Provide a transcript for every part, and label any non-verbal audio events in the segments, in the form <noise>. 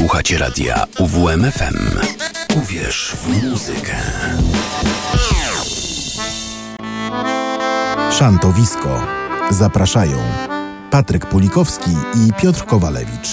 Słuchacie radia UWMFM. Uwierz w muzykę. Szantowisko. Zapraszają Patryk Pulikowski i Piotr Kowalewicz.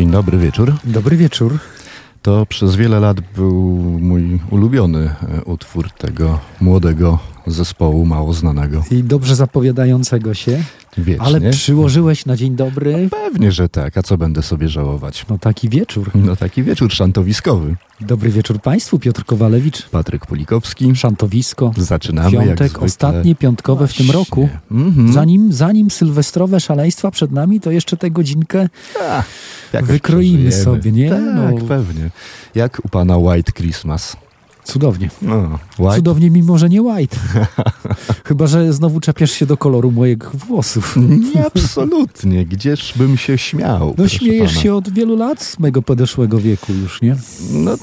Dzień dobry wieczór. Dobry wieczór. To przez wiele lat był mój ulubiony e, utwór tego młodego zespołu, mało znanego. I dobrze zapowiadającego się, Wiecznie. ale przyłożyłeś na dzień dobry. Pewnie, że tak, a co będę sobie żałować? No taki wieczór. No taki wieczór szantowiskowy. Dobry wieczór Państwu, Piotr Kowalewicz. Patryk Pulikowski. Szantowisko. Zaczynamy Piątek, ostatnie piątkowe w tym Właśnie. roku. Mhm. Zanim, zanim sylwestrowe szaleństwa przed nami, to jeszcze tę godzinkę Jakoś wykroimy przeżyjemy. sobie, nie? Tak, No. pewnie. Jak u pana White Christmas. Cudownie. No, Cudownie, mimo że nie white. <laughs> Chyba, że znowu czepiasz się do koloru moich włosów. Nie, absolutnie. Gdzież bym się śmiał? No śmiejesz pana. się od wielu lat z mego podeszłego wieku już, nie? No,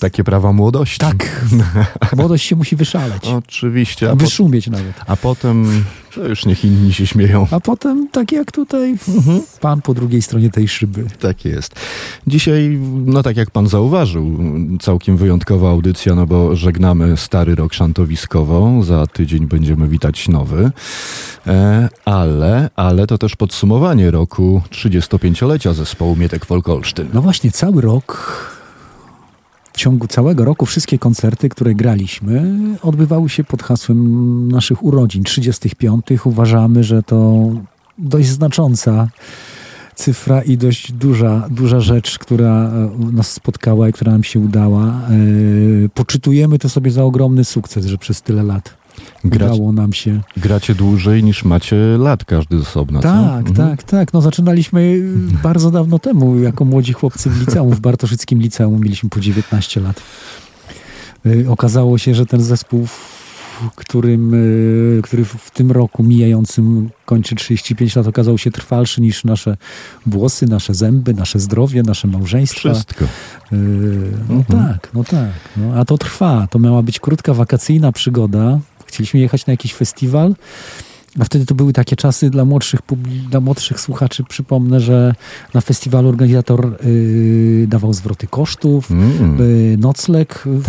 takie prawa młodości. Tak. <laughs> Młodość się musi wyszaleć. Oczywiście. A, po, Wyszumieć nawet. a potem To już niech inni się śmieją. A potem, tak jak tutaj, pan po drugiej stronie tej szyby. Tak jest. Dzisiaj, no tak jak pan zauważył, całkiem wyjątkowa audycja, no bo żegnamy stary rok szantowiskowo. Za tydzień będziemy witać nowy. E, ale, ale to też podsumowanie roku 35-lecia zespołu Mietek Folkolsztyn. No właśnie, cały rok, w ciągu całego roku wszystkie koncerty, które graliśmy, odbywały się pod hasłem naszych urodzin 35. Uważamy, że to dość znacząca cyfra i dość duża, duża rzecz, która e, nas spotkała i która nam się udała. E, Poczytujemy to sobie za ogromny sukces, że przez tyle lat Grać, udało nam się gracie dłużej niż macie lat każdy z osobna, co? Tak, Mhm. tak, tak. No zaczynaliśmy <laughs> bardzo dawno temu, jako młodzi chłopcy w liceum, w Bartoszyckim Liceum. Mieliśmy po 19 lat. Y, Okazało się, że ten zespół, którym, y, który w tym roku mijającym kończy 35 lat, okazał się trwalszy niż nasze włosy, nasze zęby, nasze zdrowie, nasze małżeństwa. Wszystko. Y, No Mhm. tak, no tak. No, a to trwa. To miała być krótka wakacyjna przygoda. Chcieliśmy jechać na jakiś festiwal. A wtedy to były takie czasy dla młodszych, dla młodszych słuchaczy. Przypomnę, że na festiwalu organizator y, dawał zwroty kosztów, Mm. y, nocleg w,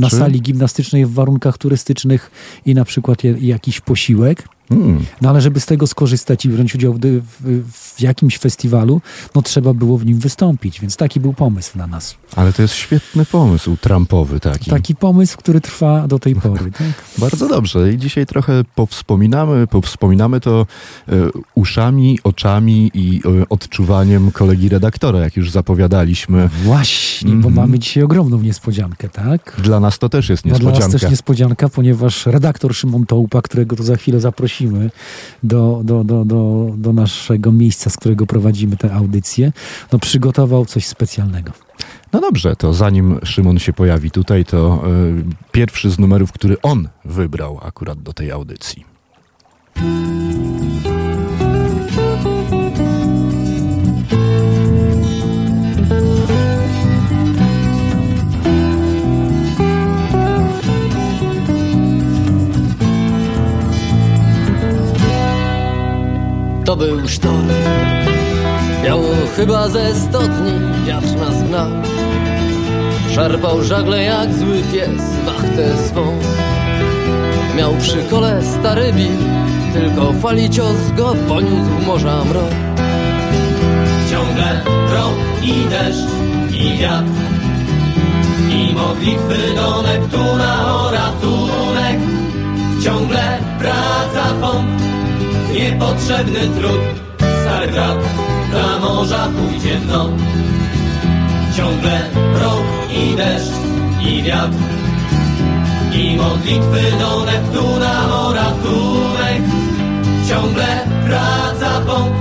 na sali gimnastycznej w warunkach turystycznych i na przykład je, jakiś posiłek. Mm. No ale żeby z tego skorzystać i wziąć udział w, w, w jakimś festiwalu, no trzeba było w nim wystąpić, więc taki był pomysł na nas. Ale to jest świetny pomysł, Trumpowy taki. Taki pomysł, który trwa do tej pory. <laughs> Tak? Bardzo dobrze. I dzisiaj trochę powspominamy, powspominamy to e, uszami, oczami i e, odczuwaniem kolegi redaktora, jak już zapowiadaliśmy. Właśnie, bo Mhm. mamy dzisiaj ogromną niespodziankę, tak? Dla nas to też jest No dla nas niespodzianka. też niespodzianka, ponieważ redaktor Szymon Tołpa, którego to za chwilę zaprosimy do, do, do, do, do naszego miejsca, z którego prowadzimy tę audycję, no przygotował coś specjalnego. No dobrze, to zanim Szymon się pojawi tutaj, to e, pierwszy z numerów, który on wybrał akurat do tej audycji. To był sztorm. Miało chyba ze sto dni Wiatr nas gnał Szarpał żagle jak zły pies Wachtę swą. Miał przy kole stary bil Tylko fali cios go poniósł morza mrok. Ciągle rok i deszcz i wiatr I modlitwy do Neptuna o ratunek. Ciągle praca pomp Niepotrzebny trud. Stary brat dla morza pójdzie w noc Ciągle rok i deszcz i wiatr. I modlitwy do Neptuna o ratunek. Ciągle praca pomp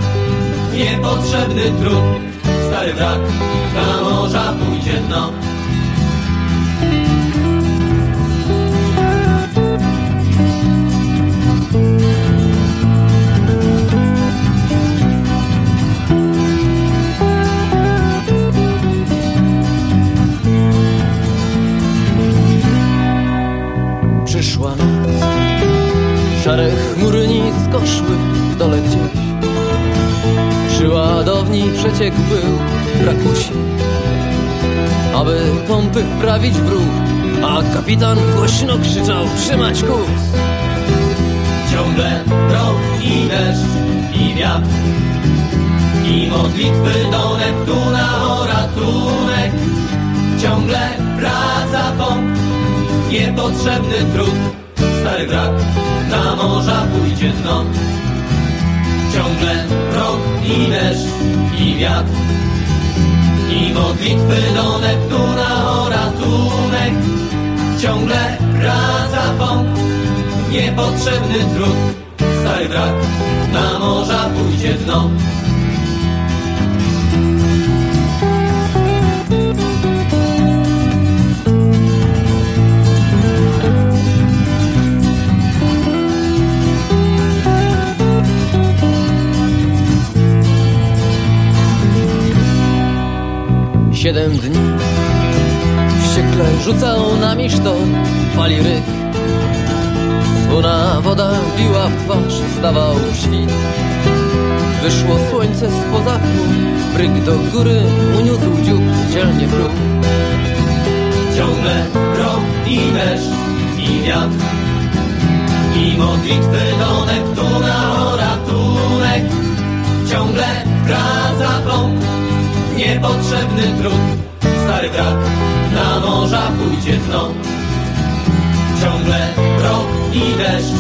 Niepotrzebny trud. Stary wrak na morza pójdzie dno Szare chmury nisko szły w dole gdzieś. Przy ładowni przeciek był brakło sił Aby pompy wprawić w ruch. A kapitan głośno krzyczał trzymać kurs. Ciągle rok i deszcz i wiatr I modlitwy do Neptuna o ratunek. Ciągle praca pomp Niepotrzebny trud Stary wrak na morza pójdzie dno Ciągle rok i deszcz i wiatr. I modlitwy do Neptuna o ratunek. Ciągle praca pomp Niepotrzebny trud. Stary wrak na morza pójdzie dno Siedem dni. Wściekle rzucał nami sztorm Fali ryk. Czerwona woda biła w twarz, zdawał świt. Wyszło słońce spoza chmur Bryk do góry uniósł dziób dzielnie próg Ciągle rok i deszcz i wiatr I modlitwy do Neptuna o ratunek. Ciągle praca plon, niepotrzebny trud. Stary wrak na morza pójdzie dno. Ciągle rok i deszcz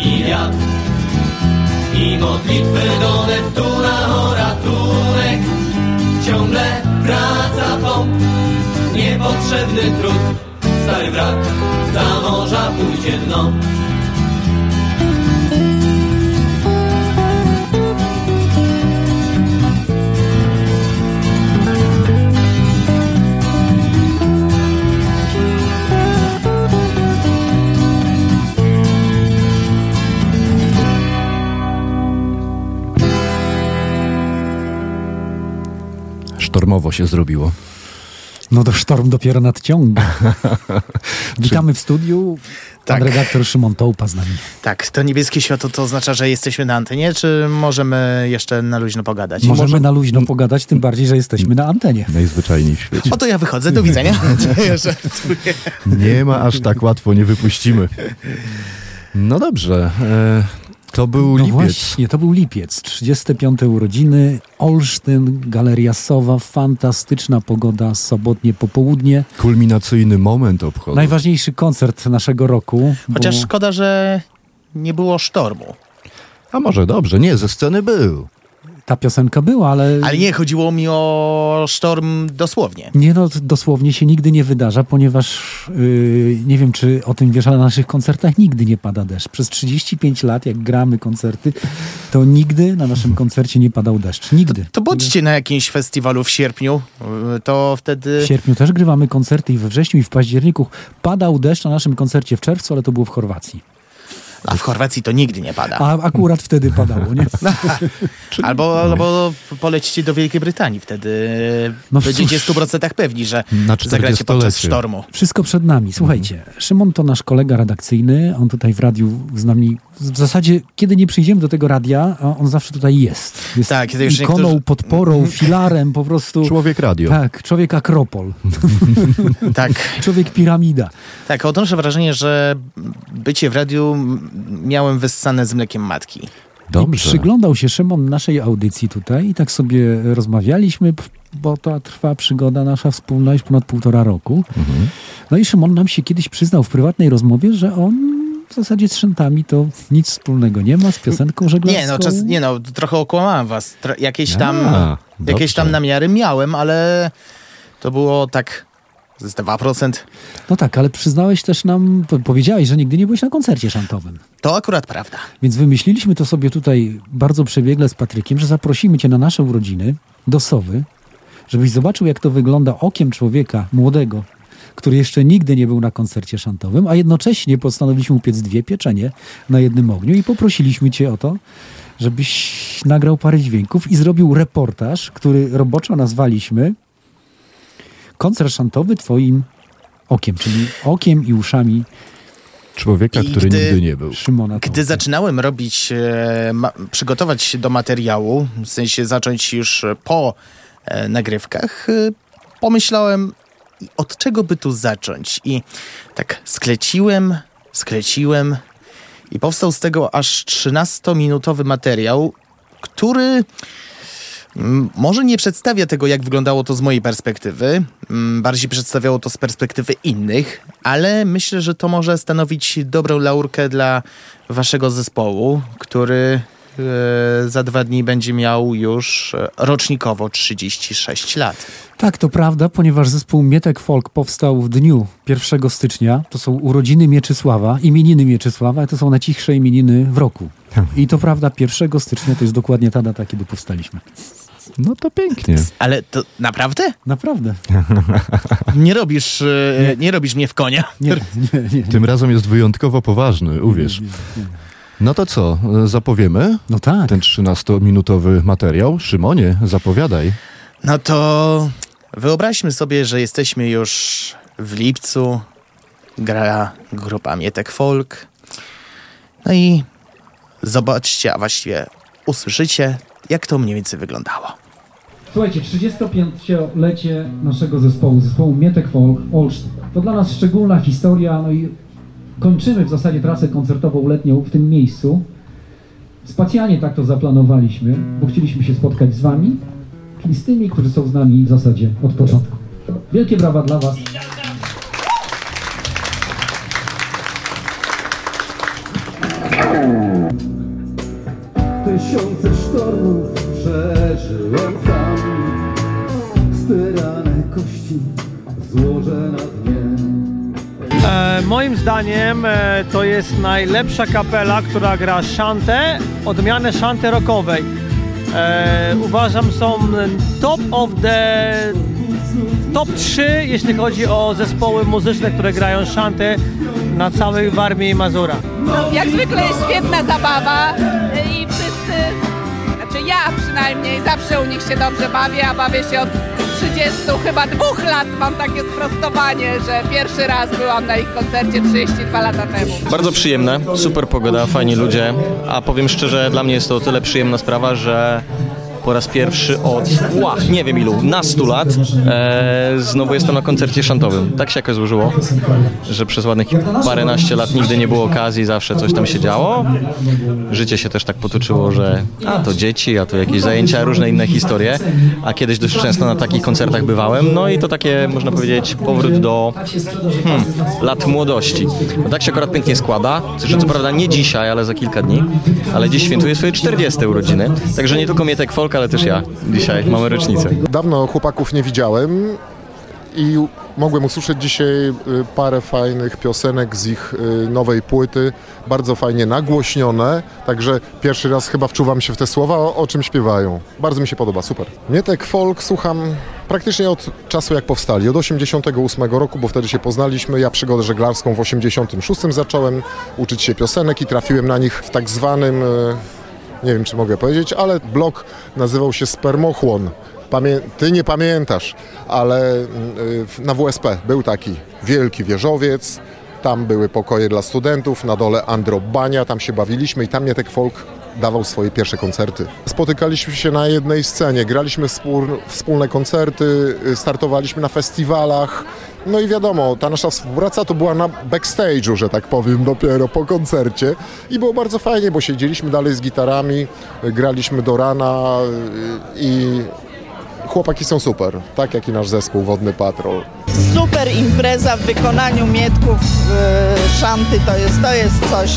i wiatr. I modlitwy do Neptuna o ratunek. Ciągle praca pomp. Niepotrzebny trud. Stary wrak na morza pójdzie dno Sztormowo się zrobiło. No to sztorm dopiero nadciąga. <laughs> Witamy w studiu. Pan Tak. redaktor Szymon Tołpa z nami. Tak, to niebieskie światło to oznacza, że jesteśmy na antenie, czy możemy jeszcze na luźno pogadać? Możemy Może- na luźno pogadać, tym bardziej, że jesteśmy na antenie. Najzwyczajniej w świecie. O to ja wychodzę, do widzenia. <laughs> Nie ma aż tak łatwo, nie wypuścimy. No dobrze. E, to był No lipiec. właśnie, to był lipiec, 35. urodziny, Olsztyn, Galeria Sowa, fantastyczna pogoda, sobotnie popołudnie. Kulminacyjny moment obchodu. Najważniejszy koncert naszego roku. Chociaż bo szkoda, że nie było sztormu. A może dobrze, nie, ze sceny był. Ta piosenka była, ale... Ale nie, chodziło mi o sztorm dosłownie. Nie no, dosłownie się nigdy nie wydarza, ponieważ yy, nie wiem, czy o tym wiesz, ale na naszych koncertach nigdy nie pada deszcz. Przez 35 lat, jak gramy koncerty, to nigdy na naszym koncercie nie padał deszcz. Nigdy. To bądźcie na jakimś festiwalu w sierpniu, y, to wtedy... W sierpniu też grywamy koncerty i we wrześniu i w październiku padał deszcz na naszym koncercie w czerwcu, ale to było w Chorwacji. A w Chorwacji to nigdy nie pada. A akurat wtedy padało, nie? <laughs> Albo, albo polecicie do Wielkiej Brytanii, wtedy No będziecie w cóż. 100% pewni, że Na zagracie podczas 40-lecie. sztormu. Wszystko przed nami. Słuchajcie, Szymon to nasz kolega redakcyjny. On tutaj w radiu z nami. W zasadzie, kiedy nie przyjdziemy do tego radia, on zawsze tutaj jest. Jest Tak, kiedy już ikoną, niektórzy- podporą, filarem, po prostu. Człowiek radio. Tak, człowiek akropol, Tak, <laughs> człowiek piramida. tak, odnoszę wrażenie, że bycie w radiu miałem wyssane z mlekiem matki. I Dobrze. przyglądał się Szymon naszej audycji tutaj i tak sobie rozmawialiśmy, bo to trwa przygoda nasza wspólna już ponad półtora roku. Mhm. No i Szymon nam się kiedyś przyznał w prywatnej rozmowie, że on w zasadzie z szętami to nic wspólnego nie ma z piosenką żeglarską. Nie no, czas, nie no, trochę okłamałem was. Tro, jakieś tam, A, jakieś tam namiary miałem, ale to było tak z 2%. No tak, ale przyznałeś też nam, po- powiedziałeś, że nigdy nie byłeś na koncercie szantowym. To akurat prawda. Więc wymyśliliśmy to sobie tutaj bardzo przebiegle z Patrykiem, że zaprosimy cię na nasze urodziny do Sowy, żebyś zobaczył, jak to wygląda okiem człowieka młodego, który jeszcze nigdy nie był na koncercie szantowym, a jednocześnie postanowiliśmy upiec dwie pieczenie na jednym ogniu i poprosiliśmy cię o to, żebyś nagrał parę dźwięków i zrobił reportaż, który roboczo nazwaliśmy koncert szantowy twoim okiem, czyli okiem i uszami Człowieka, I który gdy- nigdy nie był. Szymona. Gdy zaczynałem robić, e, ma, przygotować się do materiału, w sensie zacząć już po e, nagrywkach, e, pomyślałem, od czego by tu zacząć? I tak skleciłem, skleciłem i powstał z tego aż 13-minutowy materiał, który może nie przedstawia tego, jak wyglądało to z mojej perspektywy, bardziej przedstawiało to z perspektywy innych, ale myślę, że to może stanowić dobrą laurkę dla waszego zespołu, który e, za dwa dni będzie miał już e, rocznikowo 36 lat. Tak, to prawda, ponieważ zespół Mietek Folk powstał w dniu 1 stycznia. To są urodziny Mieczysława, imieniny Mieczysława, to są najcichsze imieniny w roku. I to prawda, 1 stycznia to jest dokładnie ta data, kiedy powstaliśmy. No to pięknie. Ale to naprawdę? Naprawdę. Nie robisz, e, nie robisz mnie w konia. Nie, nie, nie. Tym razem jest wyjątkowo poważny, uwierz. No to co, e, zapowiemy No tak. ten 13-minutowy materiał? Szymonie, zapowiadaj. No to wyobraźmy sobie, że jesteśmy już w lipcu. Gra grupa Mietek Folk. No i zobaczcie, a właściwie usłyszycie, jak to mniej więcej wyglądało. Słuchajcie, 35-lecie naszego zespołu, zespołu Mietek Folk Olsztyn. To dla nas szczególna historia, no i kończymy w zasadzie trasę koncertową letnią w tym miejscu. Specjalnie tak to zaplanowaliśmy, bo chcieliśmy się spotkać z wami, czyli z tymi, którzy są z nami w zasadzie od początku. Wielkie brawa dla was. Tysiące sztormów przeżyłem kości złożę na dnie E, moim zdaniem e, to jest najlepsza kapela, która gra szantę, odmianę szanty rockowej. E, uważam są top of the top 3, jeśli chodzi o zespoły muzyczne, które grają szantę na całej Warmii i Mazura. No, jak zwykle jest świetna zabawa y, i wszyscy, znaczy ja przynajmniej zawsze u nich się dobrze bawię, a bawię się od 30, chyba dwóch lat mam takie sprostowanie, że pierwszy raz byłam na ich koncercie 32 lata temu. Bardzo przyjemne, super pogoda, fajni ludzie, a powiem szczerze, dla mnie jest to o tyle przyjemna sprawa, że po raz pierwszy od, ła, nie wiem ilu, na 100 lat e, znowu jestem na koncercie szantowym. Tak się jakoś złożyło, że przez ładnych paręnaście lat nigdy nie było okazji, zawsze coś tam się działo. Życie się też tak potoczyło, że a to dzieci, a to jakieś zajęcia, różne inne historie, a kiedyś dość często na takich koncertach bywałem, no i to takie, można powiedzieć, powrót do hmm, lat młodości. No tak się akurat pięknie składa, że co prawda nie dzisiaj, ale za kilka dni, ale dziś świętuję swoje 40 urodziny, także nie tylko Mietek Folk, ale też ja dzisiaj mamy rocznicę. Dawno chłopaków nie widziałem i mogłem usłyszeć dzisiaj y, parę fajnych piosenek z ich y, nowej płyty, bardzo fajnie nagłośnione, także pierwszy raz chyba wczuwam się w te słowa, o, o czym śpiewają. Bardzo mi się podoba, super. Mietek Folk słucham praktycznie od czasu jak powstali, od 88 roku, bo wtedy się poznaliśmy. Ja przygodę żeglarską w 86 zacząłem uczyć się piosenek i trafiłem na nich w tak zwanym, y, nie wiem czy mogę powiedzieć, ale blog nazywał się Spermochłon. Pamię ty nie pamiętasz, ale y, na WSP był taki wielki wieżowiec, tam były pokoje dla studentów, na dole Androbania, tam się bawiliśmy i tam Mietek Folk dawał swoje pierwsze koncerty. Spotykaliśmy się na jednej scenie, graliśmy wspól, wspólne koncerty, y, startowaliśmy na festiwalach. No i wiadomo, ta nasza współpraca to była na backstage'u, że tak powiem, dopiero po koncercie. I było bardzo fajnie, bo siedzieliśmy dalej z gitarami, graliśmy do rana y, i chłopaki są super, tak jak i nasz zespół Wodny Patrol. Super impreza w wykonaniu Mietków yy, Szanty to jest, to jest coś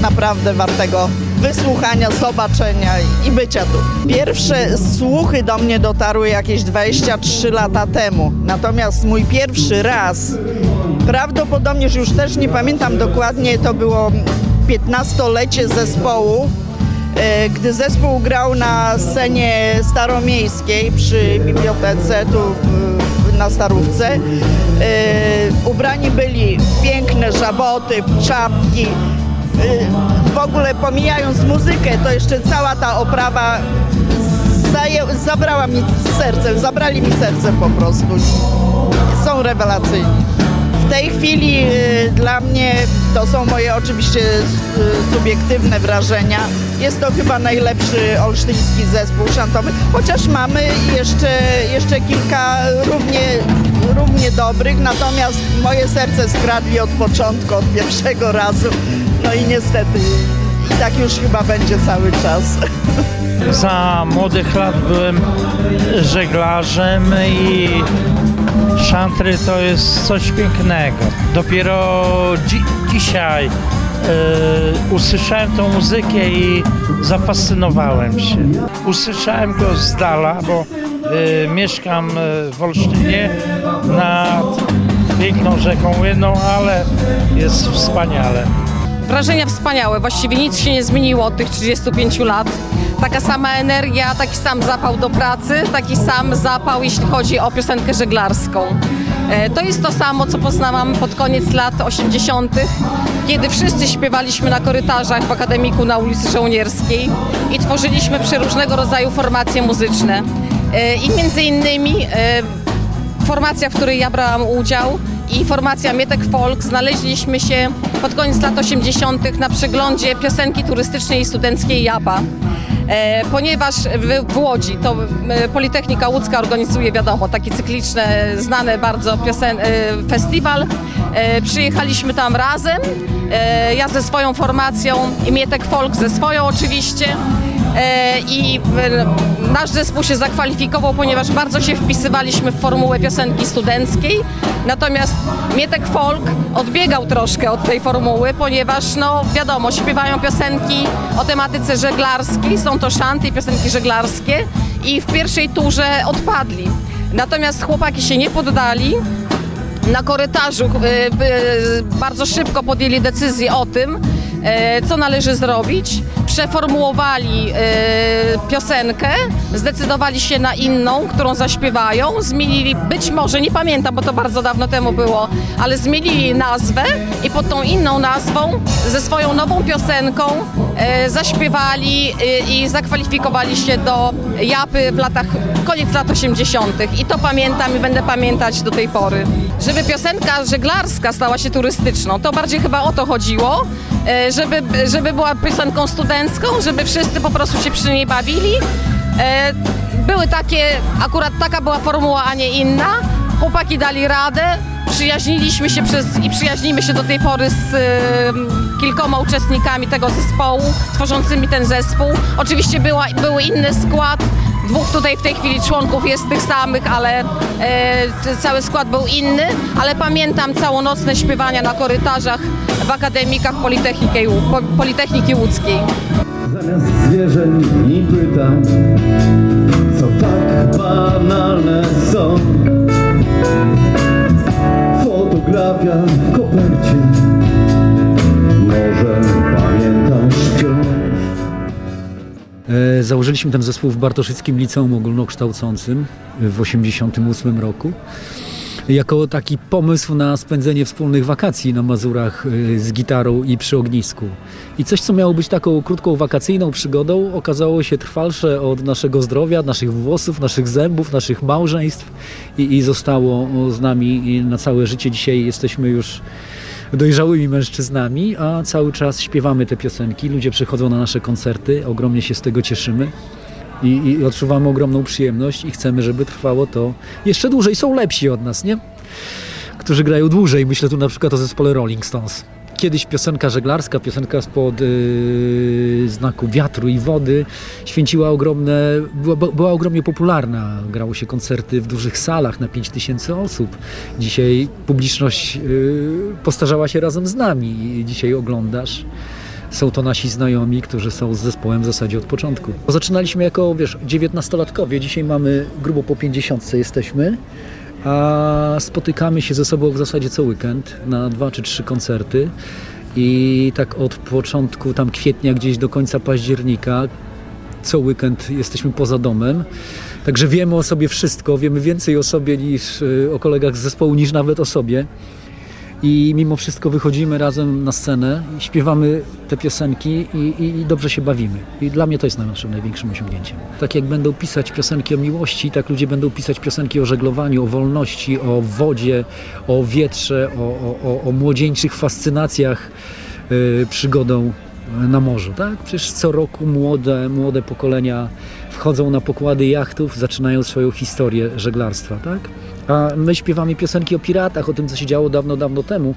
naprawdę wartego wysłuchania, zobaczenia i bycia tu. Pierwsze słuchy do mnie dotarły jakieś 23 lata temu, natomiast mój pierwszy raz, prawdopodobnie, już też nie pamiętam dokładnie, to było 15-lecie zespołu, e, gdy zespół grał na scenie staromiejskiej przy bibliotece tu na Starówce. E, Ubrani byli w piękne żaboty, czapki. W ogóle pomijając muzykę, to jeszcze cała ta oprawa zaję, zabrała mi serce, zabrali mi serce po prostu. Są rewelacyjni. W tej chwili y, dla mnie, to są moje oczywiście s- subiektywne wrażenia, jest to chyba najlepszy olsztyński zespół szantowy, chociaż mamy jeszcze, jeszcze kilka równie, równie dobrych, natomiast moje serce skradli od początku, od pierwszego razu, no i niestety i tak już chyba będzie cały czas. Za młodych lat byłem żeglarzem i szantry to jest coś pięknego. Dopiero dzi- dzisiaj e, usłyszałem tą muzykę i zafascynowałem się. Usłyszałem go z dala, bo e, mieszkam e, w Olsztynie nad piękną rzeką Łyną, ale jest wspaniale. Wrażenia wspaniałe, właściwie nic się nie zmieniło od tych 35 lat. Taka sama energia, taki sam zapał do pracy, taki sam zapał, jeśli chodzi o piosenkę żeglarską. E, To jest to samo, co poznałam pod koniec lat 80., kiedy wszyscy śpiewaliśmy na korytarzach w akademiku na ulicy Żołnierskiej i tworzyliśmy przeróżnego rodzaju formacje muzyczne. E, I między innymi e, formacja, w której ja brałam udział i formacja Mietek Folk znaleźliśmy się pod koniec lat 80. na przeglądzie piosenki turystycznej i studenckiej Japa. E, ponieważ w, Łodzi to e, Politechnika Łódzka organizuje, wiadomo, taki cykliczny, znany bardzo piosen, e, festiwal. Przyjechaliśmy tam razem, ja ze swoją formacją i Mietek Folk ze swoją oczywiście. E, I e, nasz zespół się zakwalifikował, ponieważ bardzo się wpisywaliśmy w formułę piosenki studenckiej. Natomiast Mietek Folk odbiegał troszkę od tej formuły, ponieważ no wiadomo, śpiewają piosenki o tematyce żeglarskiej, są to szanty i piosenki żeglarskie i w pierwszej turze odpadli. Natomiast chłopaki się nie poddali, na korytarzu e, bardzo szybko podjęli decyzję o tym, co należy zrobić. Przeformułowali piosenkę, zdecydowali się na inną, którą zaśpiewają. Zmienili, być może, nie pamiętam, bo to bardzo dawno temu było, ale zmienili nazwę i pod tą inną nazwą, ze swoją nową piosenką zaśpiewali i zakwalifikowali się do Japy w latach, koniec lat 80. I to pamiętam i będę pamiętać do tej pory. Żeby piosenka żeglarska stała się turystyczną, to bardziej chyba o to chodziło, żeby, żeby była piosenką studencką, żeby wszyscy po prostu się przy niej bawili. Były takie, akurat taka była formuła, a nie inna. Chłopaki dali radę, przyjaźniliśmy się przez, i przyjaźnimy się do tej pory z y, kilkoma uczestnikami tego zespołu, tworzącymi ten zespół. Oczywiście była, był inny skład, dwóch tutaj w tej chwili członków jest tych samych, ale e, cały skład był inny, ale pamiętam całonocne śpiewania na korytarzach w akademikach Politechniki, Politechniki Łódzkiej. Zamiast zwierzeń i pytań, co tak banalne są. Fotografia w kopercie, może Założyliśmy ten zespół w Bartoszyckim Liceum Ogólnokształcącym w 1988 roku. Jako taki pomysł na spędzenie wspólnych wakacji na Mazurach e, z gitarą i przy ognisku. I coś, co miało być taką krótką wakacyjną przygodą, okazało się trwalsze od naszego zdrowia, naszych włosów, naszych zębów, naszych małżeństw i, i zostało z nami na całe życie. Dzisiaj jesteśmy już dojrzałymi mężczyznami, a cały czas śpiewamy te piosenki. Ludzie przychodzą na nasze koncerty, ogromnie się z tego cieszymy. I, I odczuwamy ogromną przyjemność i chcemy, żeby trwało to jeszcze dłużej. Są lepsi od nas, nie? Którzy grają dłużej. Myślę tu na przykład o zespole Rolling Stones. Kiedyś piosenka żeglarska, piosenka spod yy, znaku wiatru i wody święciła ogromne, była, była ogromnie popularna. Grało się koncerty w dużych salach na 5000 osób. Dzisiaj publiczność yy, postarzała się razem z nami dzisiaj oglądasz. Są to nasi znajomi, którzy są z zespołem w zasadzie od początku. Zaczynaliśmy jako, wiesz, 19-latkowie, dzisiaj mamy grubo po 50 jesteśmy, a spotykamy się ze sobą w zasadzie co weekend na dwa czy trzy koncerty i tak od początku tam kwietnia gdzieś do końca października co weekend jesteśmy poza domem. Także wiemy o sobie wszystko, wiemy więcej o sobie niż y, o kolegach z zespołu niż nawet o sobie i mimo wszystko wychodzimy razem na scenę, śpiewamy te piosenki i, i, dobrze się bawimy. I dla mnie to jest naszym największym osiągnięciem. Tak jak będą pisać piosenki o miłości, tak ludzie będą pisać piosenki o żeglowaniu, o wolności, o wodzie, o wietrze, o, o, o młodzieńczych fascynacjach yy, przygodą na morzu. Tak? Przecież co roku młode, młode pokolenia wchodzą na pokłady jachtów, zaczynają swoją historię żeglarstwa. Tak? A my śpiewamy piosenki o piratach, o tym, co się działo dawno, dawno temu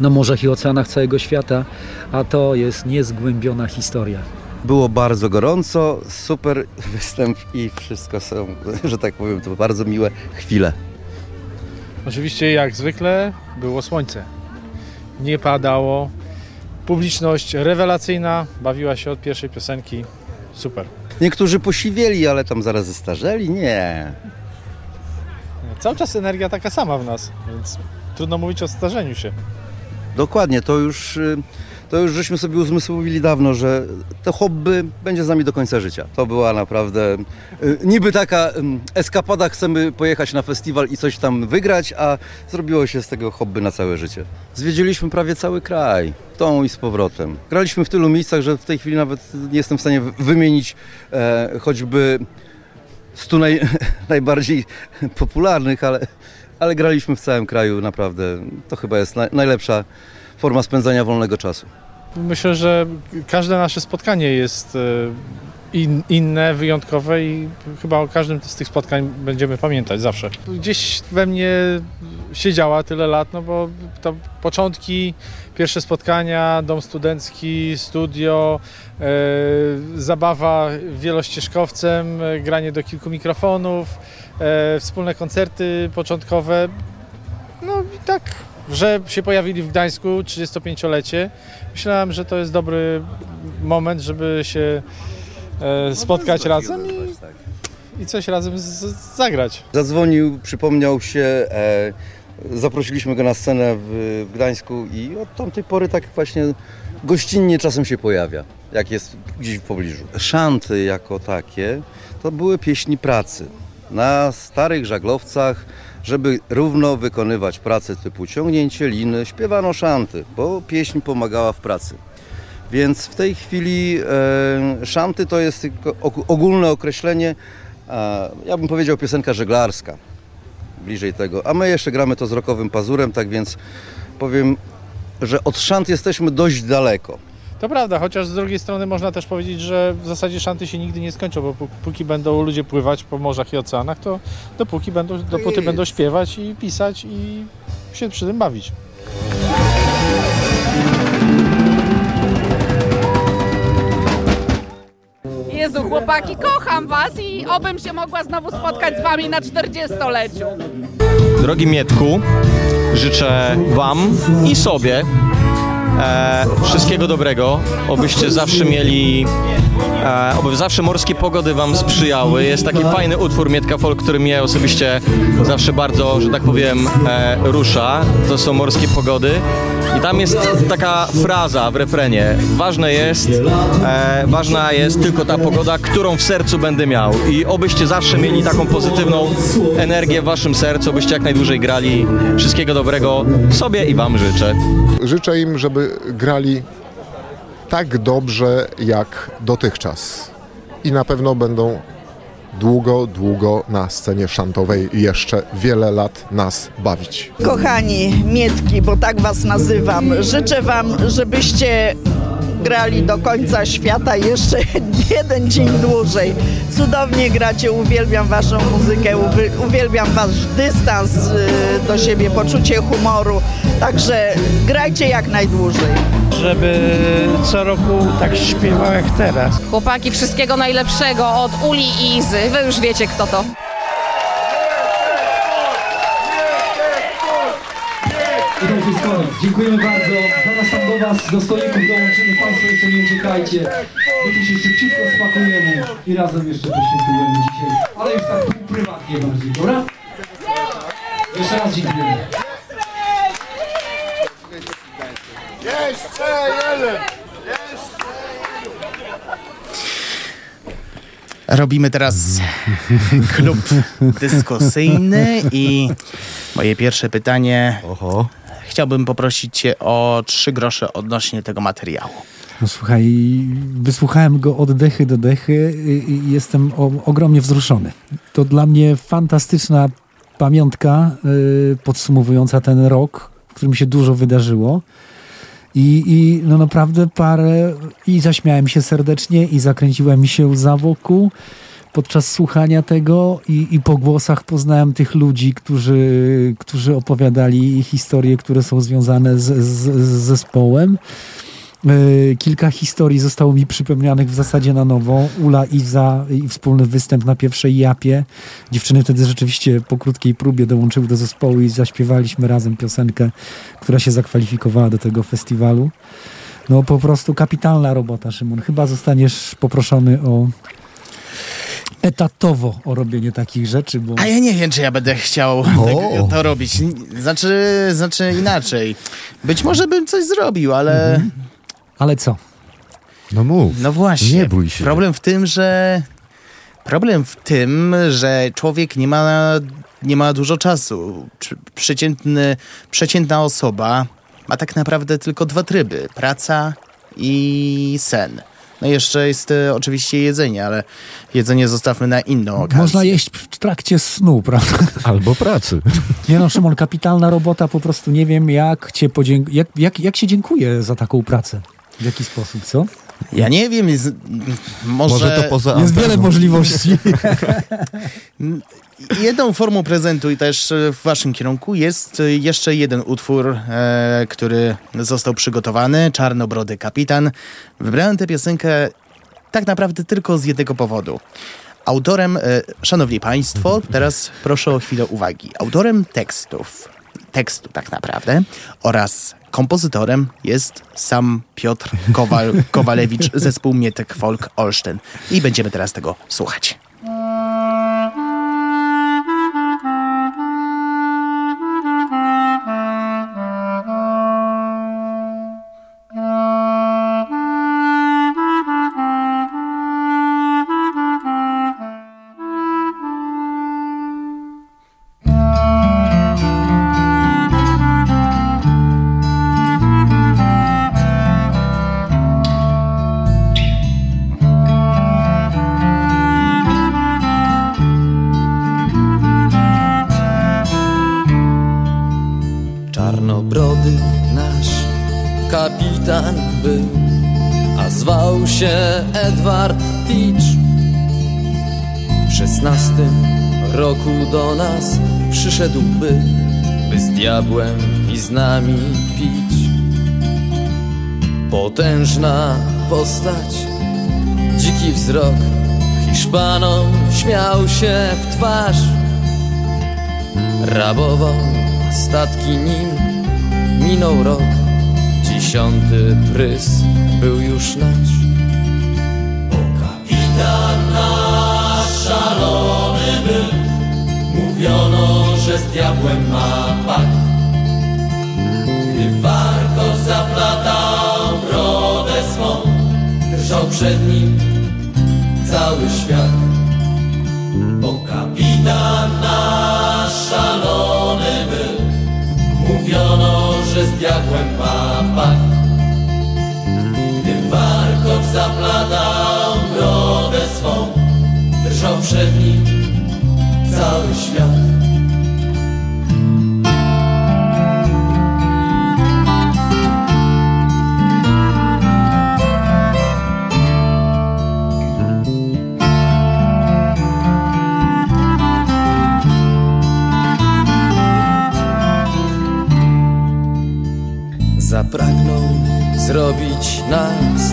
na morzach i oceanach całego świata, a to jest niezgłębiona historia. Było bardzo gorąco, super <laughs> występ i wszystko są, że tak powiem, to bardzo miłe chwile. Oczywiście jak zwykle było słońce. Nie padało. Publiczność rewelacyjna, bawiła się od pierwszej piosenki. Super. Niektórzy posiwieli, ale tam zaraz zestarzeli. Nie. Cały czas energia taka sama w nas, więc trudno mówić o starzeniu się. Dokładnie, to już, y, to już żeśmy sobie uzmysłowili dawno, że to hobby będzie z nami do końca życia. To była naprawdę y, niby taka eskapada, chcemy pojechać na festiwal i coś tam wygrać, a zrobiło się z tego hobby na całe życie. Zwiedziliśmy prawie cały kraj, tą i z powrotem. Graliśmy w tylu miejscach, że w tej chwili nawet nie jestem w stanie wymienić e, choćby stu naj, <laughs> najbardziej popularnych, ale, ale graliśmy w całym kraju naprawdę. To chyba jest naj, najlepsza forma spędzania wolnego czasu. Myślę, że każde nasze spotkanie jest e, in, inne, wyjątkowe i chyba o każdym z tych spotkań będziemy pamiętać zawsze. Gdzieś we mnie siedziała tyle lat, no bo to początki, pierwsze spotkania, dom studencki, studio, zabawa wielościeżkowcem, e, granie do kilku mikrofonów, e, wspólne koncerty początkowe. No i tak, że się pojawili w Gdańsku 35-lecie. Myślałem, że to jest dobry moment, żeby się e, spotkać razem i, i coś razem z, z, zagrać. Zadzwonił, przypomniał się, e, zaprosiliśmy go na scenę w, w Gdańsku i od tamtej pory tak właśnie gościnnie czasem się pojawia, jak jest gdzieś w pobliżu. Szanty jako takie to były pieśni pracy. Na starych żaglowcach, żeby równo wykonywać pracę typu ciągnięcie liny, śpiewano szanty, bo pieśń pomagała w pracy. Więc w tej chwili e, szanty to jest ogólne określenie, e, ja bym powiedział piosenka żeglarska, bliżej tego. A my jeszcze gramy to z rokowym pazurem, tak więc powiem, że od szant jesteśmy dość daleko. To prawda, chociaż z drugiej strony można też powiedzieć, że w zasadzie szanty się nigdy nie skończą, bo pó- póki będą ludzie pływać po morzach i oceanach, to dopóki będą, dopóty będą śpiewać i pisać i się przy tym bawić. Jezu, chłopaki, kocham was i obym się mogła znowu spotkać z wami na 40-leciu. Drogi Mietku, życzę Wam i sobie e, wszystkiego dobrego, obyście zawsze mieli, e, oby zawsze morskie pogody Wam sprzyjały. Jest taki fajny utwór Mietka Folk, który mnie osobiście zawsze bardzo, że tak powiem, e, rusza. To są morskie pogody. I tam jest taka fraza w refrenie. Ważne jest, e, ważna jest tylko ta pogoda, którą w sercu będę miał. I obyście zawsze mieli taką pozytywną energię w waszym sercu, byście jak najdłużej grali. Wszystkiego dobrego sobie i wam życzę. Życzę im, żeby grali tak dobrze jak dotychczas. I na pewno będą długo, długo na scenie szantowej jeszcze wiele lat nas bawić. Kochani Mietki, bo tak was nazywam, życzę wam, żebyście grali do końca świata jeszcze <laughs> jeden dzień dłużej. Cudownie gracie, uwielbiam waszą muzykę, uwi- uwielbiam wasz dystans y, do siebie, poczucie humoru. Także grajcie jak najdłużej. Żeby co roku tak śpiewał jak teraz. Chłopaki, wszystkiego najlepszego od Uli i Izy. Wy już wiecie kto to. I to już jest koniec. Dziękujemy bardzo. Zaraz tam do Was, do stolików dołączymy. Państwo jeszcze nie uciekajcie. My tu się szybciutko spakujemy i razem jeszcze poświętujemy dzisiaj. Ale już tak tu prywatnie bardziej, dobra? Jeszcze raz dziękujemy. Jeszcze jeden! Robimy teraz klub <laughs> dyskusyjny i moje pierwsze pytanie. Chciałbym poprosić Cię o trzy grosze odnośnie tego materiału. No słuchaj, wysłuchałem go od dechy do dechy i jestem o, ogromnie wzruszony. To dla mnie fantastyczna pamiątka y, podsumowująca ten rok, w którym się dużo wydarzyło. I, I no naprawdę parę i zaśmiałem się serdecznie i zakręciła mi się łza wokół podczas słuchania tego i, i po głosach poznałem tych ludzi, którzy, którzy opowiadali historie, które są związane z, z, z zespołem. E, Kilka historii zostało mi przypomnianych w zasadzie na nowo. Ula, Iza i wspólny występ na pierwszej japie. Dziewczyny wtedy rzeczywiście po krótkiej próbie dołączyły do zespołu i zaśpiewaliśmy razem piosenkę, która się zakwalifikowała do tego festiwalu. No po prostu kapitalna robota, Szymon. Chyba zostaniesz poproszony o etatowo o robienie takich rzeczy, bo... A ja nie wiem, czy ja będę chciał tak, to robić. Znaczy, znaczy inaczej. Być może bym coś zrobił, ale. Ale co? No mów. No właśnie. Nie bój się. Problem w tym, że. Problem w tym, że człowiek nie ma, nie ma dużo czasu. Przeciętny, przeciętna osoba ma tak naprawdę tylko dwa tryby: praca i sen. No i jeszcze jest e, oczywiście jedzenie, ale jedzenie zostawmy na inną okazję. Można jeść w trakcie snu, <laughs> prawda? Albo pracy. Nie no, Szymon, kapitalna robota, po prostu nie wiem, jak cię podzięk... jak, jak, jak się dziękuje za taką pracę? W jaki sposób, co? Ja nie wiem, jest, może... Może to poza Jest wiele możliwości. <laughs> Jedną formą prezentu i też w waszym kierunku jest jeszcze jeden utwór, e, który został przygotowany, Czarnobrody Kapitan. Wybrałem tę piosenkę tak naprawdę tylko z jednego powodu. Autorem, e, szanowni państwo, teraz proszę o chwilę uwagi. Autorem tekstów, tekstu tak naprawdę oraz kompozytorem jest sam Piotr Kowal, Kowalewicz, zespół Mietek Folk Olsztyn. I będziemy teraz tego słuchać. Diabłem i z nami pić. Potężna postać, dziki wzrok, Hiszpanom śmiał się w twarz. Rabował statki nim, minął rok, dziesiąty prys był już nasz. Kapitan nasz szalony był Mówiono, że z diabłem ma pakt warkocz zaplatał brodę swą Drżał przed nim cały świat. Bo kapitan nasz szalony był. Mówiono, że z diabłem ma pakt Gdy warkocz zaplatał brodę swą Drżał przed nim cały świat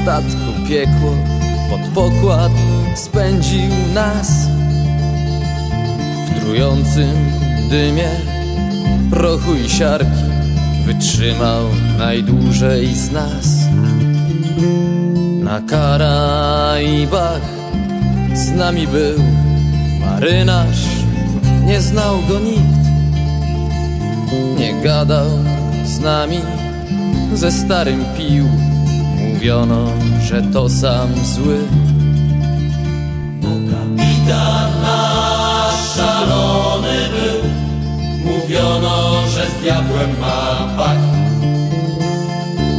statku piekło Pod pokład spędził nas. W trującym dymie prochu i siarki Wytrzymał najdłużej z nas. Na Karaibach z nami był marynarz Nie znał go nikt. Nie gadał z nami ze starym pił Mówiono, że to sam zły. Kapitan nasz szalony był. Mówiono, że z diabłem ma pakt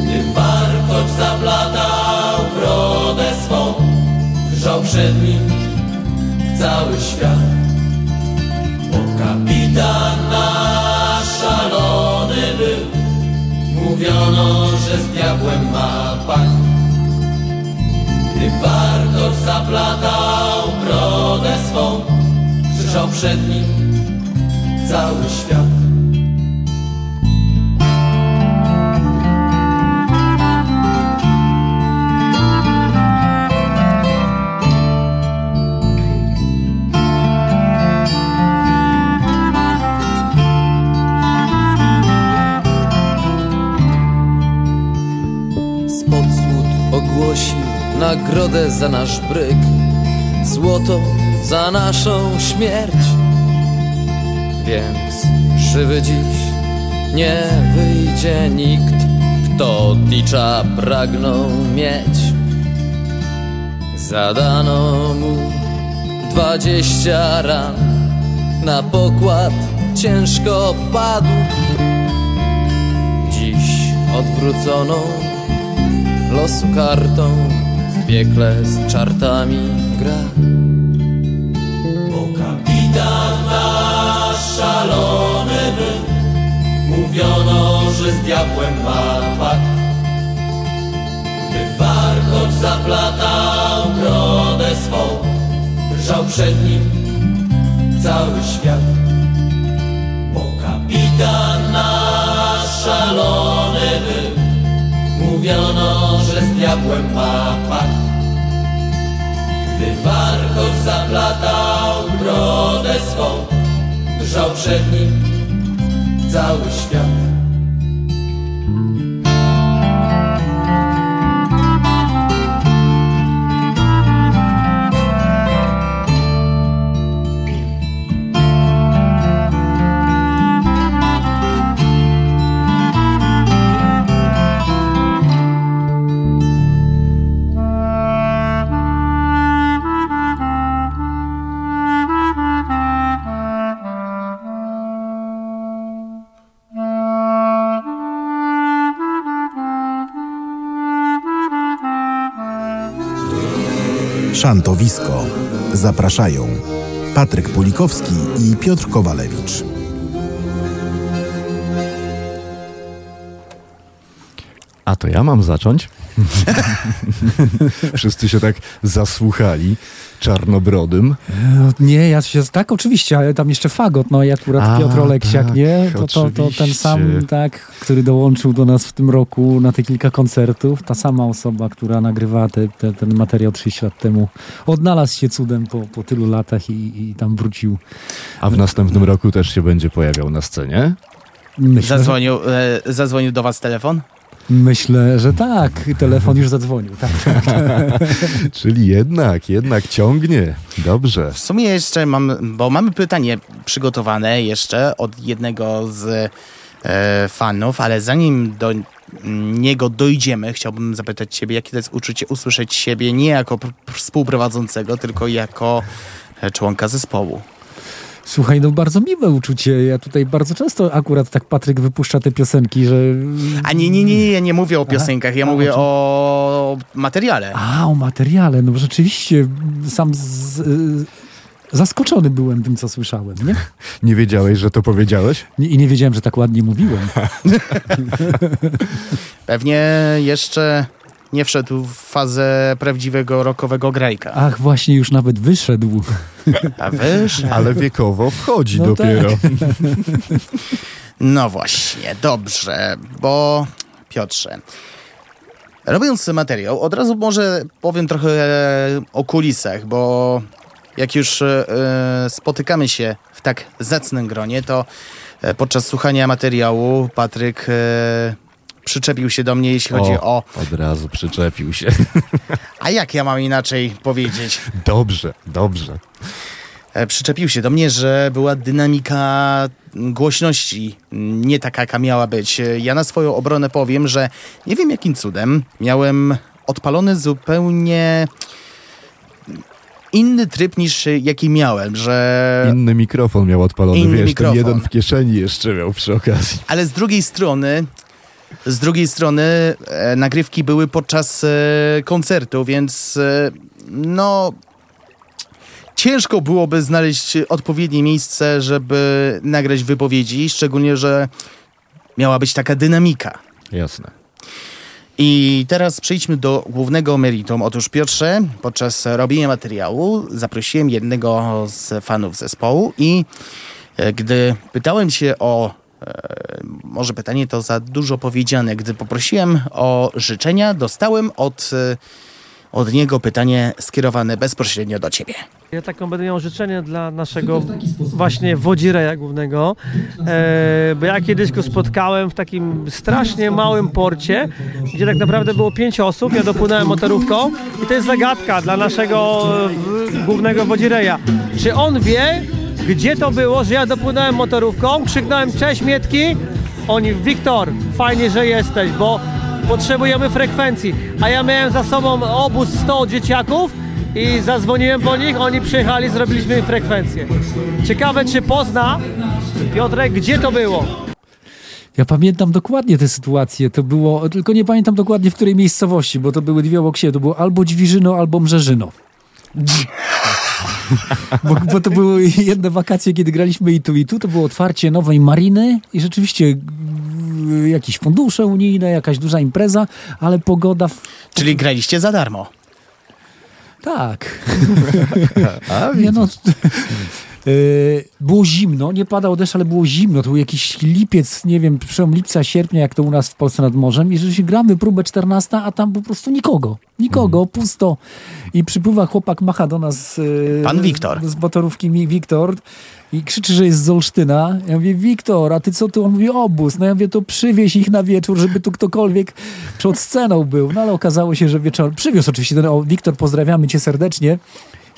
Gdy warkocz zaplatał brodę swą Drżał przed nim cały świat. Bo kapitan nasz szalony był. Mówiono, że z diabłem ma pakt zaplatał brodę swą Drżał przed nim cały świat nagrodę za nasz bryk Złoto za naszą śmierć. Więc żywy dziś nie wyjdzie nikt Kto Ticza pragnął mieć. Zadano mu dwadzieścia ran Na pokład ciężko padł. Dziś odwróconą losu kartą piekle z czartami gra. Bo kapitan nasz szalony był Mówiono, że z diabłem ma pakt. Gdy warkocz zaplatał brodę swą Drżał przed nim cały świat. Bo kapitan nasz szalony Mówiono, że z diabłem ma pakt Gdy warkocz zaplatał brodę swą Drżał przed nim cały świat Szantowisko. Zapraszają Patryk Pulikowski i Piotr Kowalewicz. A to ja mam zacząć? <laughs> Wszyscy się tak zasłuchali czarnobrodym. No, nie, ja się, tak oczywiście, ale tam jeszcze fagot, no i akurat A, Piotr Oleksiak, tak, nie? To, to, to ten sam, tak, który dołączył do nas w tym roku na te kilka koncertów, ta sama osoba, która nagrywała te, te, ten materiał 30 lat temu, odnalazł się cudem po, po tylu latach i, i tam wrócił. A w następnym roku też się będzie pojawiał na scenie? Myślę, że, Zadzwonił, e, zadzwonił do was telefon? Myślę, że tak, telefon już zadzwonił, tak, tak. <laughs> Czyli jednak, jednak ciągnie. Dobrze. W sumie jeszcze mam, bo mamy pytanie przygotowane jeszcze od jednego z e, fanów, ale zanim do niego dojdziemy, chciałbym zapytać Ciebie, jakie to jest uczucie usłyszeć siebie nie jako pr- współprowadzącego, tylko jako e, członka zespołu. Słuchaj, no bardzo miłe uczucie. Ja tutaj bardzo często akurat tak Patryk wypuszcza te piosenki, że... A nie, nie, nie, nie, ja nie mówię o piosenkach, ja A, mówię o o materiale. A, o materiale. No rzeczywiście sam z, y, zaskoczony byłem tym, co słyszałem, nie? Nie wiedziałeś, że to powiedziałeś? Nie- I nie wiedziałem, że tak ładnie mówiłem. <laughs> Pewnie jeszcze nie wszedł w fazę prawdziwego rockowego grajka. Ach, właśnie już nawet wyszedł. A wiesz? <laughs> Ale wiekowo wchodzi No dopiero. tak. <laughs> No właśnie, dobrze, bo Piotrze, robiąc materiał, od razu może powiem trochę o kulisach, bo jak już e, spotykamy się w tak zacnym gronie, to e, podczas słuchania materiału Patryk e, przyczepił się do mnie, jeśli chodzi o... Od razu przyczepił się. <laughs> A jak ja mam inaczej powiedzieć? Dobrze, dobrze. E, Przyczepił się do mnie, że była dynamika głośności nie taka, jaka miała być. E, Ja na swoją obronę powiem, że nie wiem jakim cudem miałem odpalony zupełnie inny tryb niż jaki miałem, że... Inny mikrofon miał odpalony, Inny wiesz, mikrofon. ten jeden w kieszeni jeszcze miał przy okazji. Ale z drugiej strony, z drugiej strony e, nagrywki były podczas e, koncertu, więc e, no ciężko byłoby znaleźć odpowiednie miejsce, żeby nagrać wypowiedzi, szczególnie, że miała być taka dynamika. Jasne. I teraz przejdźmy do głównego meritum. Otóż Piotrze, podczas robienia materiału zaprosiłem jednego z fanów zespołu i e, gdy pytałem się o, może pytanie to za dużo powiedziane, gdy poprosiłem o życzenia, dostałem od, e, od niego pytanie skierowane bezpośrednio do ciebie. Ja taką będę miał życzenie dla naszego właśnie wodzireja głównego, e, bo ja kiedyś go spotkałem w takim strasznie małym porcie, gdzie tak naprawdę było pięć osób, ja dopłynąłem motorówką i to jest zagadka dla naszego e, głównego wodzireja. Czy on wie, gdzie to było, że ja dopłynąłem motorówką, krzyknąłem cześć Mietki, oni Wiktor, fajnie, że jesteś, bo potrzebujemy frekwencji, a ja miałem za sobą obóz 100 dzieciaków, i zadzwoniłem po nich, oni przyjechali, zrobiliśmy im frekwencję. Ciekawe, czy pozna Piotrek, gdzie to było? Ja pamiętam dokładnie tę sytuację. To było, tylko nie pamiętam dokładnie w której miejscowości, bo to były dwie obok siebie. To było albo Dźwiżyno, albo Mrzeżyno. <laughs> bo, bo to były jedne wakacje, kiedy graliśmy i tu, i tu. To było otwarcie nowej mariny i rzeczywiście jakieś fundusze unijne, jakaś duża impreza, ale pogoda... W... Czyli graliście za darmo. Tak. <laughs> nie no, <laughs> było zimno, nie padał deszcz, ale było zimno. To był jakiś lipiec, nie wiem, przełom lipca, sierpnia, jak to u nas w Polsce nad morzem. I rzeczywiście gramy próbę 14, a tam po prostu nikogo. Nikogo, pusto. I przypływa chłopak, macha do nas... y, Pan Wiktor. Z motorówki mi Wiktor. I krzyczy, że jest z Olsztyna. Ja mówię, Wiktor, a ty co tu? On mówi, obóz. No ja mówię, to przywieź ich na wieczór, żeby tu ktokolwiek przed sceną był. No ale okazało się, że wieczorem... Przywiózł oczywiście ten... O, Wiktor, pozdrawiamy cię serdecznie.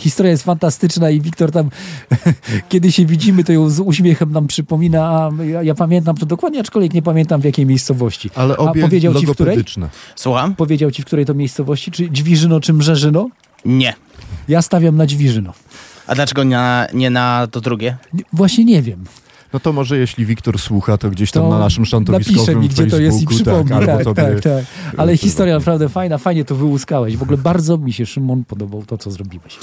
Historia jest fantastyczna i Wiktor tam, <laughs> kiedy się widzimy, to ją z uśmiechem nam przypomina, a ja, ja pamiętam to dokładnie, aczkolwiek nie pamiętam w jakiej miejscowości. Ale a obie powiedział ci w której? Słucham? Powiedział ci w której to miejscowości? Czy Dźwiżyno, czy Mrzeżyno? Nie. Ja stawiam na Dźwiżyno. A dlaczego nie na, nie na to drugie? Właśnie nie wiem. No to może jeśli Wiktor słucha, to gdzieś tam To na naszym szantowiskowym Napisze mi, gdzie to jest i przypomni. albo Tak, tobie- tak, tak. Ale historia naprawdę fajna, fajnie to wyłuskałeś. W ogóle bardzo mi się, Szymon, podobał to, co zrobiłeś.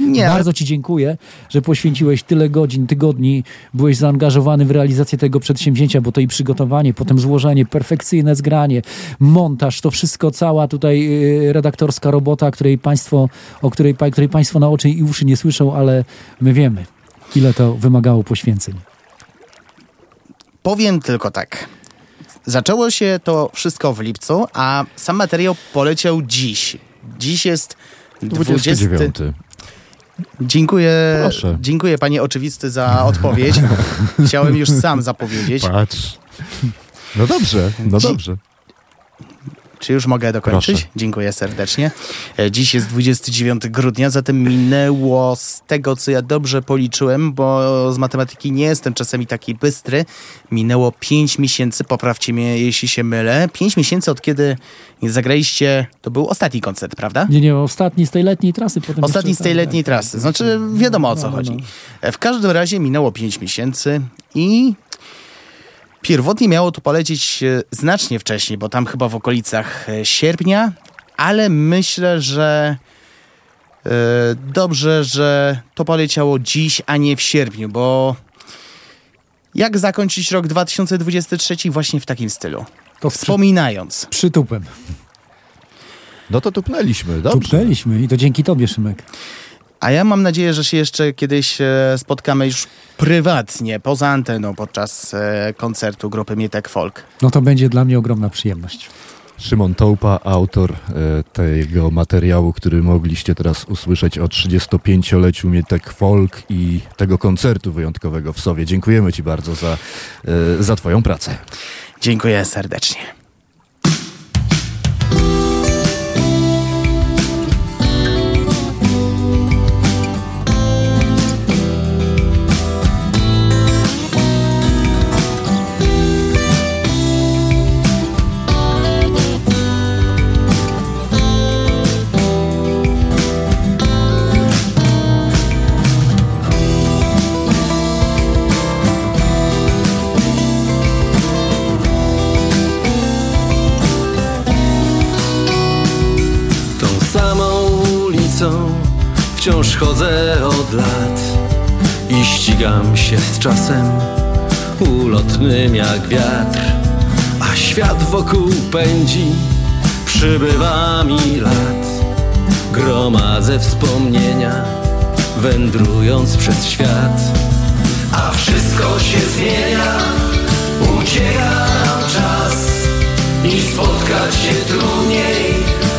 Nie, Bardzo ci dziękuję, że poświęciłeś tyle godzin, tygodni, byłeś zaangażowany w realizację tego przedsięwzięcia, bo to i przygotowanie, potem złożenie, perfekcyjne zgranie, montaż, to wszystko, cała tutaj y, redaktorska robota, której państwo, o której, której państwo na oczy i uszy nie słyszą, ale my wiemy, ile to wymagało poświęceń. Powiem tylko tak. Zaczęło się to wszystko w lipcu, a sam materiał poleciał dziś. Dziś jest 20. 29. Dziękuję, Proszę. dziękuję panie oczywisty za odpowiedź. <laughs> Chciałem już sam zapowiedzieć. Patrz. No dobrze, no dobrze. Czy już mogę dokończyć? Proszę. Dziękuję serdecznie. E, Dziś jest 29 grudnia, zatem minęło z tego, co ja dobrze policzyłem, bo z matematyki nie jestem czasami taki bystry. Minęło 5 miesięcy, poprawcie mnie, jeśli się mylę. 5 miesięcy od kiedy zagraliście, to był ostatni koncert, prawda? Nie, nie, ostatni z tej letniej trasy. Potem Ostatni z tej letniej tak, trasy. tak. Znaczy, wiadomo o co No, no, chodzi. no. E, W każdym razie minęło 5 miesięcy i pierwotnie miało to polecieć e, znacznie wcześniej, bo tam chyba w okolicach e, sierpnia, ale myślę, że e, dobrze, że to poleciało dziś, a nie w sierpniu, bo jak zakończyć rok 2023 właśnie w takim stylu? To Wspominając. Przytupem. No to tupnęliśmy, dobrze. Tupnęliśmy i to dzięki tobie, Szymek. A ja mam nadzieję, że się jeszcze kiedyś e, spotkamy już prywatnie, poza anteną, podczas e, koncertu grupy Mietek Folk. No to będzie dla mnie ogromna przyjemność. Szymon Tołpa, autor e, tego materiału, który mogliście teraz usłyszeć o 35-leciu Mietek Folk i tego koncertu wyjątkowego w Sowie. Dziękujemy Ci bardzo za, e, za Twoją pracę. Dziękuję serdecznie. Wciąż chodzę od lat i ścigam się z czasem ulotnym jak wiatr, a świat wokół pędzi, przybywa mi lat. Gromadzę wspomnienia, wędrując przez świat, a wszystko się zmienia, ucieka nam czas i spotkać się trudniej,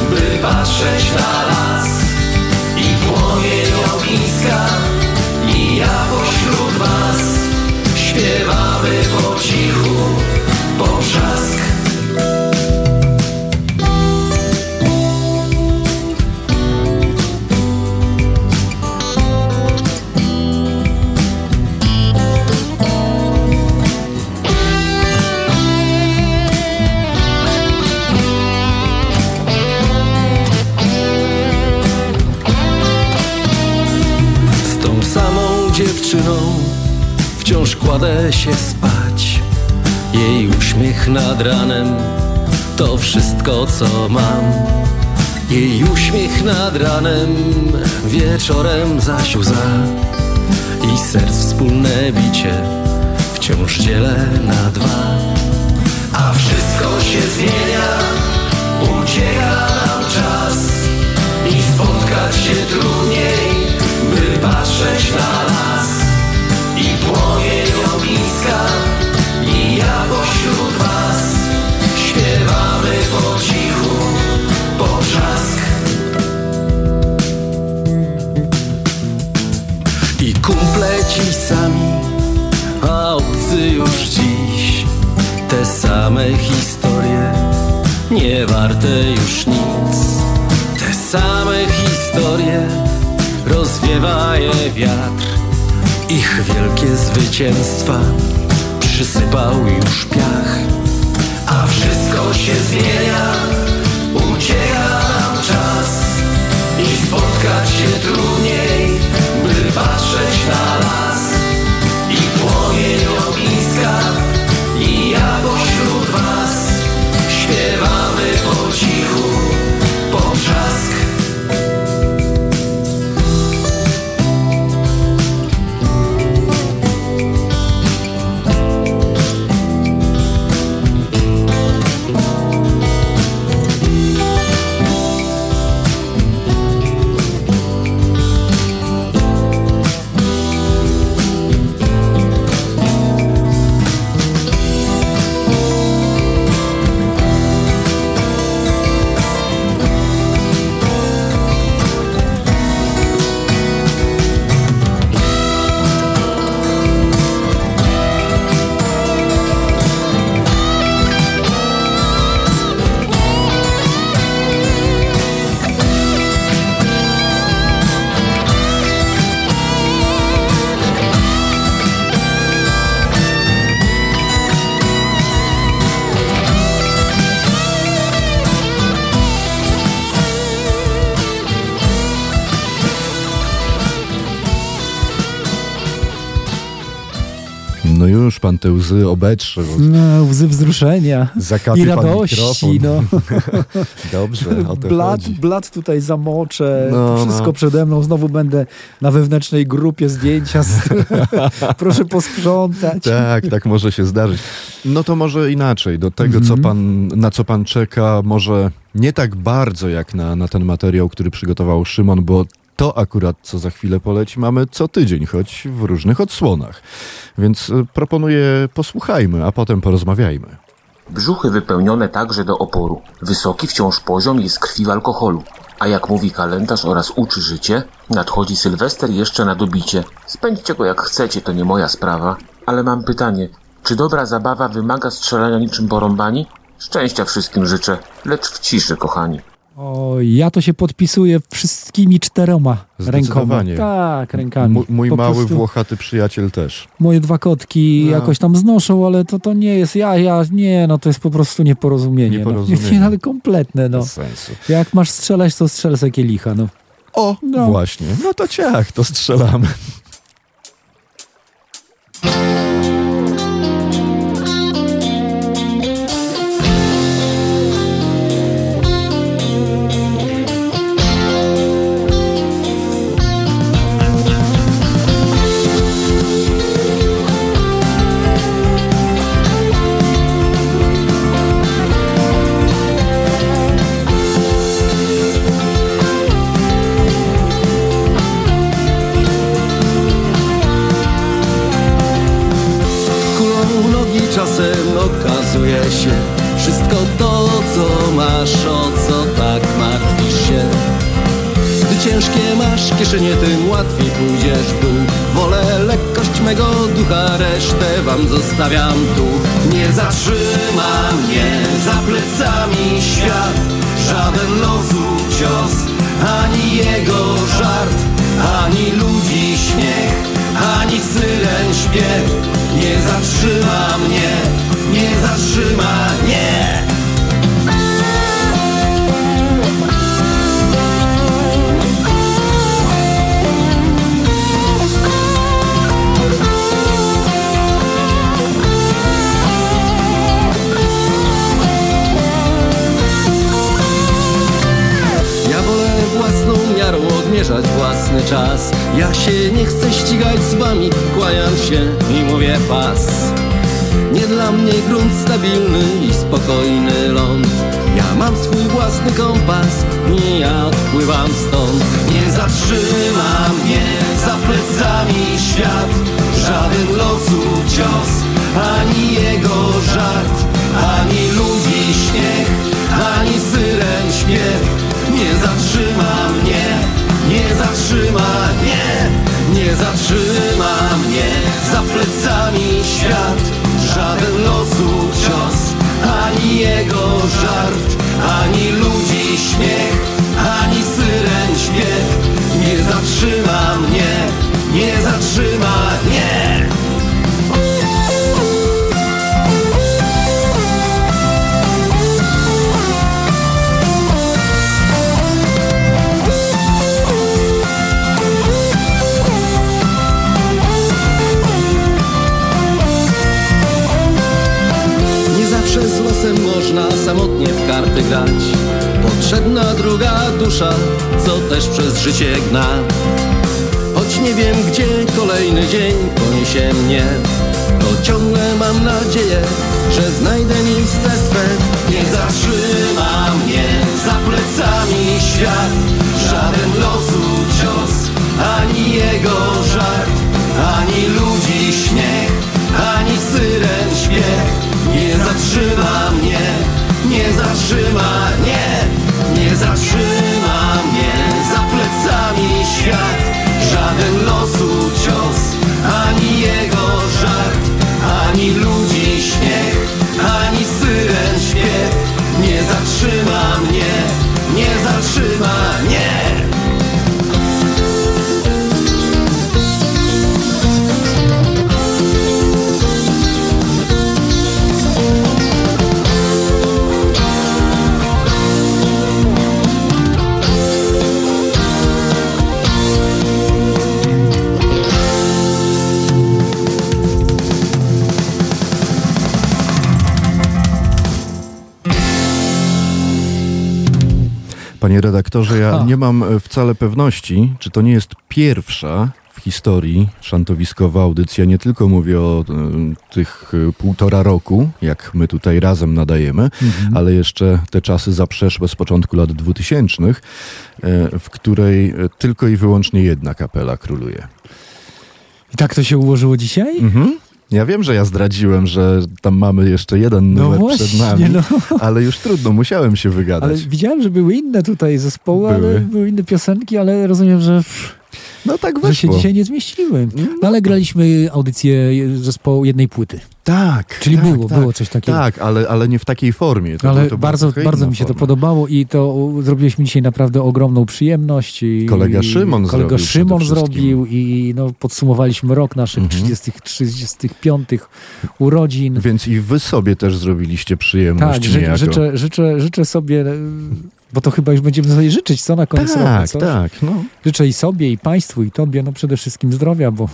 by patrzeć na las płomień ogniska i ja pośród was śpiewamy po cichu. Z kładę się spać Jej uśmiech nad ranem to wszystko co mam. Jej uśmiech nad ranem, wieczorem zaś łza i serc wspólne bicie wciąż dzielę na dwa. A wszystko się zmienia, ucieka nam czas i spotkać się trudniej, by patrzeć na las po cichu, potrzask. I kumple ci sami, a obcy już dziś te same historie, nie warte już nic. Te same historie rozwiewa je wiatr, ich wielkie zwycięstwa przysypał już piach. A wszystko się zmienia, ucieka nam czas i spotkać się trudniej, by patrzeć na las pan te łzy obetrze. No, łzy wzruszenia Zakapie i radości. No. <laughs> Dobrze, o to Blat, chodzi. blat tutaj zamoczę, No, wszystko no. przede mną, znowu będę na wewnętrznej grupie zdjęcia. Z... <laughs> Proszę posprzątać. Tak, tak może się zdarzyć. No to może inaczej. Do tego, Mhm. co pan, na co pan czeka, może nie tak bardzo jak na, na ten materiał, który przygotował Szymon, bo to akurat, co za chwilę poleci, mamy co tydzień, choć w różnych odsłonach. Więc y, proponuję posłuchajmy, a potem porozmawiajmy. Brzuchy wypełnione także do oporu. Wysoki wciąż poziom jest krwi w alkoholu. A jak mówi kalendarz oraz uczy życie, nadchodzi Sylwester jeszcze na dobicie. Spędźcie go jak chcecie, to nie moja sprawa. Ale mam pytanie, czy dobra zabawa wymaga strzelania niczym porąbani? Szczęścia wszystkim życzę, lecz w ciszy, kochani. O, ja to się podpisuję wszystkimi czteroma rękoma. Tak, rękami. Mój, mój Po mały prostu włochaty przyjaciel też. Moje dwa kotki No. jakoś tam znoszą, ale to, to nie jest, ja, ja, nie, no to jest po prostu nieporozumienie. Nieporozumienie. No. <laughs> Nie, ale kompletne, no. Bez sensu. Jak masz strzelać, to strzel se kielicha, no. O, no. Właśnie. No to ciach, to strzelamy. Żaden losu cios, ani jego żart Ani ludzi śmiech, ani syren śpiew. Nie zatrzyma mnie, nie zatrzyma, nie zmierzać własny czas. Ja się nie chcę ścigać z wami, kłaniam się i mówię pas. Nie dla mnie grunt stabilny i spokojny ląd. Ja mam swój własny kompas i ja odpływam stąd. Nie zatrzyma mnie za plecami świat. Żaden losu cios, ani jego żart. Ani ludzi śnieg, ani syren śpiew. Nie zatrzyma mnie. Nie zatrzyma mnie za plecami świat. Żaden losu cios, ani jego żart Ani ludzi śmiech, ani syren śpiew. Nie zatrzyma mnie, nie zatrzyma, można samotnie w karty grać. Potrzebna druga dusza, co też przez życie gna. Choć nie wiem gdzie kolejny dzień poniesie mnie To ciągle mam nadzieję, że znajdę miejsce swe. Nie zatrzyma mnie za plecami świat. Żaden losu cios, ani jego żart. Ani ludzi śmiech, ani syren śpiew. Nie zatrzyma mnie, nie zatrzyma, nie Nie zatrzyma mnie za plecami świat. Żaden losu cios, ani jego żart Ani ludzi śmiech, Panie redaktorze, ja Ha. nie mam e, wcale pewności, czy to nie jest pierwsza w historii szantowiskowa audycja. Nie tylko mówię o e, tych e, półtora roku, jak my tutaj razem nadajemy, Mhm. ale jeszcze te czasy zaprzeszłe z początku lat dwutysięcznych, e, w której tylko i wyłącznie jedna kapela króluje. I tak to się ułożyło dzisiaj? Mhm. Ja wiem, że ja zdradziłem, że tam mamy jeszcze jeden No numer właśnie, przed nami, no. <laughs> ale już trudno, musiałem się wygadać. Ale widziałem, że były inne tutaj zespoły, ale Były. były inne piosenki, ale rozumiem, że, No tak że się dzisiaj nie zmieściły. No ale graliśmy audycję zespołu jednej płyty. Tak. Czyli tak, było, tak. było coś takiego. Tak, ale, ale nie w takiej formie. To, ale to bardzo, bardzo mi się to forma. podobało i to zrobiliśmy dzisiaj naprawdę ogromną przyjemność. I Kolega Szymon kolega zrobił Szymon zrobił i no, podsumowaliśmy rok naszych Mhm. 30, 35 urodzin. Więc i wy sobie też zrobiliście przyjemność Tak, ży, życzę, życzę, życzę sobie, bo to chyba już będziemy sobie życzyć, co na koniec roku. tak, co? tak. No. Życzę i sobie, i Państwu, i Tobie, no przede wszystkim zdrowia, bo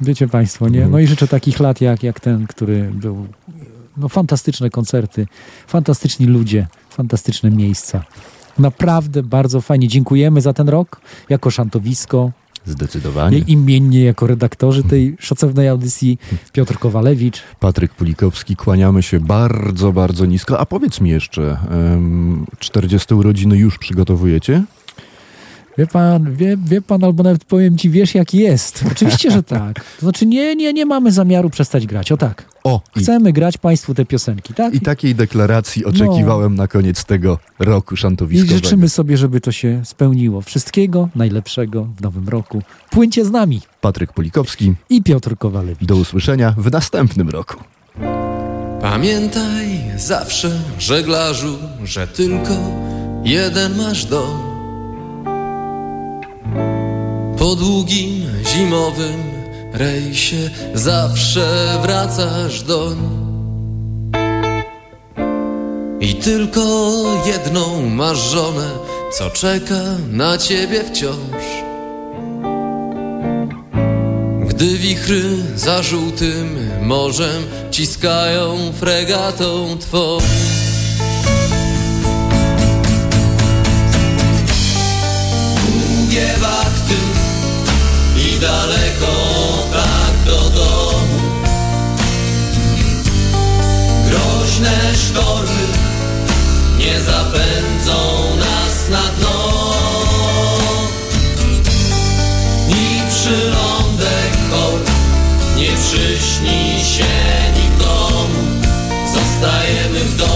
wiecie Państwo, nie? Mhm. No i życzę takich lat jak, jak ten, który był, no fantastyczne koncerty, fantastyczni ludzie, fantastyczne miejsca. Naprawdę bardzo fajnie. Dziękujemy za ten rok jako szantowisko. Zdecydowanie. Imiennie jako redaktorzy tej szacownej audycji Piotr Kowalewicz. Patryk Pulikowski, kłaniamy się bardzo, bardzo nisko. A powiedz mi jeszcze, em, 40 urodziny już przygotowujecie? Wie pan, wie, wie pan, albo nawet powiem ci, wiesz jak jest. <laughs> Oczywiście, że tak. To znaczy nie, nie, nie mamy zamiaru przestać grać. O tak. O, i, Chcemy grać państwu te piosenki, tak? i takiej deklaracji oczekiwałem na koniec tego roku I szantowiskowego. życzymy sobie, żeby to się spełniło. Wszystkiego najlepszego w nowym roku. Płyńcie z nami. Patryk Pulikowski, I Piotr Kowalewicz. do usłyszenia w następnym roku. Pamiętaj zawsze, żeglarzu, że tylko jeden masz dom. Po długim zimowym rejsie zawsze wracasz doń. I tylko jedną masz żonę, co czeka na ciebie wciąż. Gdy wichry za żółtym morzem ciskają fregatą twą. śpiewak ty i daleko tak do domu. Groźne sztormy nie zapędzą nas na dno. I przylądek chor nie przyśni się nikomu, zostajemy w domu.